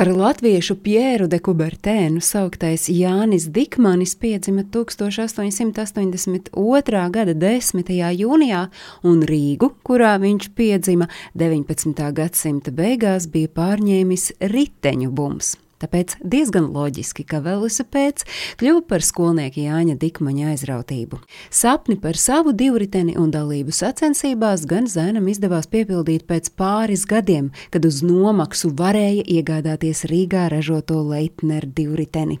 Par latviešu Pjēru de Kubertēnu sauktais Jānis Dikmanis piedzima 1882. gada 10. jūnijā, un Rīgu, kurā viņš piedzima 19. gadsimta beigās, bija pārņēmis riteņu bums. Tāpēc diezgan loģiski, ka velosipēds kļuva par skolnieka Jāņa Dikmaņa aizrautību. Sapni par savu divriteni un dalību sacensībās gan zēnam izdevās piepildīt pēc pāris gadiem, kad uz nomaksu varēja iegādāties Rīgā ražoto Leitneru divriteni.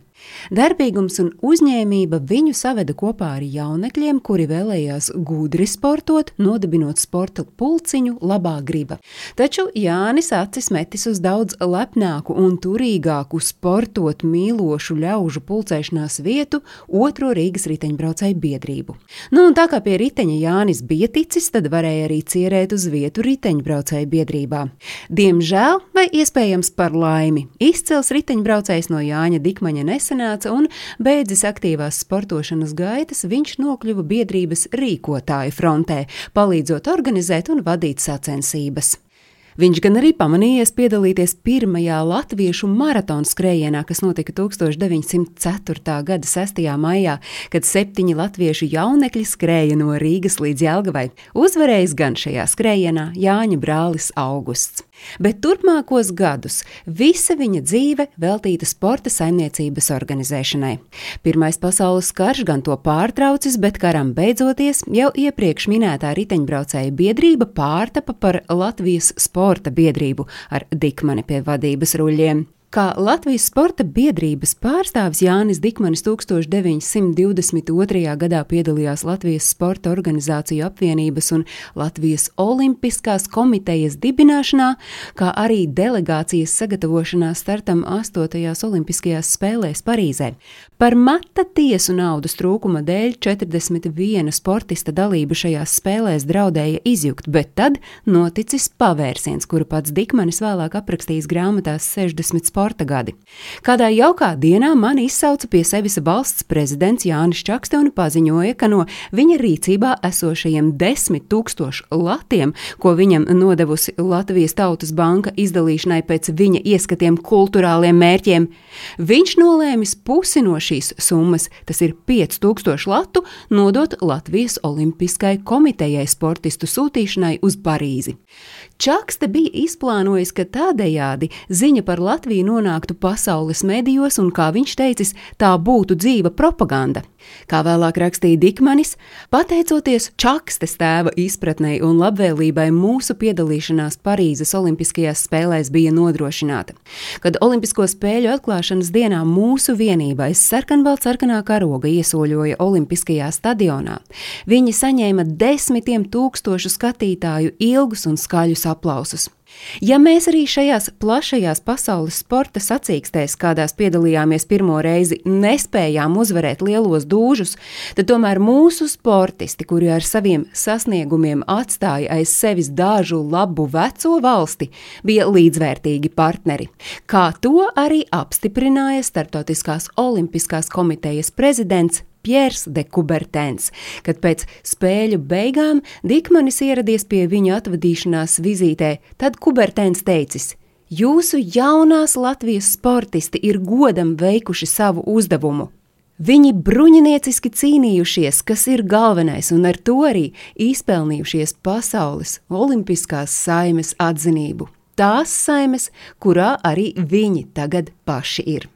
Darbīgums un uzņēmība viņu saveda kopā ar jaunekļiem, kuri vēlējās gudri sportot, nodibinot sporta pulciņu labā griba. Taču Jānis acis metis uz daudz lepnāku un turīgāku sportot mīlošu ļaužu pulcēšanās vietu, otro Rīgas riteņbraucēju biedrību. Nu, un tā kā pie riteņa Jānis bija ticis, tad varēja arī cierēt uz vietu riteņbraucēju biedrībā. Diemžēl, vai iespējams par laimi, izcils riteņbraucējs no Jāņa Dikmaņa nesen nesanāca, un beidzis aktīvās sportošanas gaitas, viņš nokļuva biedrības rīkotāju frontē, palīdzot organizēt un vadīt sacensības. Viņš gan arī pamanījies piedalīties pirmajā latviešu maratona skrējienā, kas notika 1904. gada 6. maijā, kad septiņi latviešu jaunekļi skrēja no Rīgas līdz Jelgavai. Uzvarējis gan šajā skrējienā Jāņa brālis Augusts bet turpmākos gadus visa viņa dzīve veltīta sporta saimniecības organizēšanai. Pirmais pasaules karš gan to pārtraucis, bet karam beidzoties, jau iepriekš minētā riteņbraucēju biedrība pārtapa par Latvijas sporta biedrību ar Dikmani pie vadības ruļļiem. Kā Latvijas sporta biedrības pārstāvis Jānis Dikmanis 1922. gadā piedalījās Latvijas sporta organizāciju apvienības un Latvijas Olimpiskās komitejas dibināšanā, kā arī delegācijas sagatavošanā startam 8. Olimpiskajās spēlēs Parīzē. Par mata tiesu naudas trūkuma dēļ 41 sportista dalība šajās spēlēs draudēja izjukt, bet tad noticis pavērsiens, kuru pats Dikmanis vēlāk aprakstījis grāmatās 60 sporta sporta gadi. Kādā jaukā dienā mani izsauca pie sevis valsts prezidents Jānis Čakste un paziņoja, ka no viņa rīcībā esošajiem desmit tūkstošu latiem, ko viņam nodevusi Latvijas Tautas Banka izdalīšanai pēc viņa ieskatiem kultūrāliem mērķiem, viņš nolēmis pusi no šīs summas, tas ir 5000 latu, nodot Latvijas Olimpiskai komitejai sportistu sūtīšanai uz Parīzi. Čakste bija izplānojis, ka tādējādi ziņa par Latviju nonāktu pasaules medijos, un, kā viņš teicis, tā būtu dzīva propaganda. Kā vēlāk rakstīja Dikmanis, pateicoties Čakstes tēva izpratnei un labvēlībai, mūsu piedalīšanās Parīzes Olimpiskajās spēlēs bija nodrošināta. Kad Olimpisko spēļu atklāšanas dienā mūsu vienība aiz sarkanbalts sarkanā karoga iesoļoja Olimpiskajā stadionā, viņi saņēma desmitiem tūkstošu skatītāju ilgus un skaļus aplausus. Ja mēs arī šajās plašajās pasaules sporta sacīkstēs, kādās piedalījāmies pirmo reizi, nespējām uzvarēt lielos dūžus, tad tomēr mūsu sportisti, kuri ar saviem sasniegumiem atstāja aiz sevis dažu labu veco valsti, bija līdzvērtīgi partneri. Kā to arī apstiprināja Startautiskās olimpiskās komitejas prezidents Piers de Kubertens, kad pēc spēļu beigām Dikmanis ieradies pie viņa atvadīšanās vizītē, tad Kubertens teicis: Jūsu jaunās Latvijas sportisti ir godam veikuši savu uzdevumu. Viņi bruņinieciski cīnījušies, kas ir galvenais, un ar to arī izpelnījušies pasaules olimpiskās saimes atzinību. Tās saimes, kurā arī viņi tagad paši ir.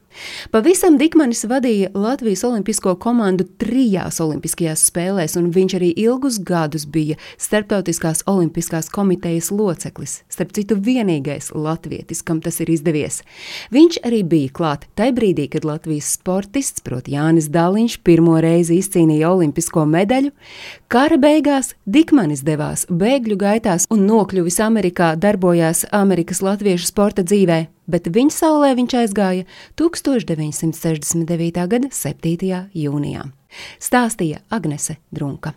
Pavisam Dikmanis vadīja Latvijas olimpisko komandu trijās olimpiskajās spēlēs, un viņš arī ilgus gadus bija Startautiskās olimpiskās komitejas loceklis, starp citu vienīgais latvietis, kam tas ir izdevies. Viņš arī bija klāt tajā brīdī, kad Latvijas sportists, proti Jānis Daliņš, pirmo reizi izcīnīja olimpisko medaļu. Kara beigās Dikmanis devās bēgļu gaitās un nokļuvis Amerikā, darbojās Amerikas latviešu sporta dzīvē bet viņa saulē viņš aizgāja 1969. gada 7. jūnijā. Stāstīja Agnese Drunka.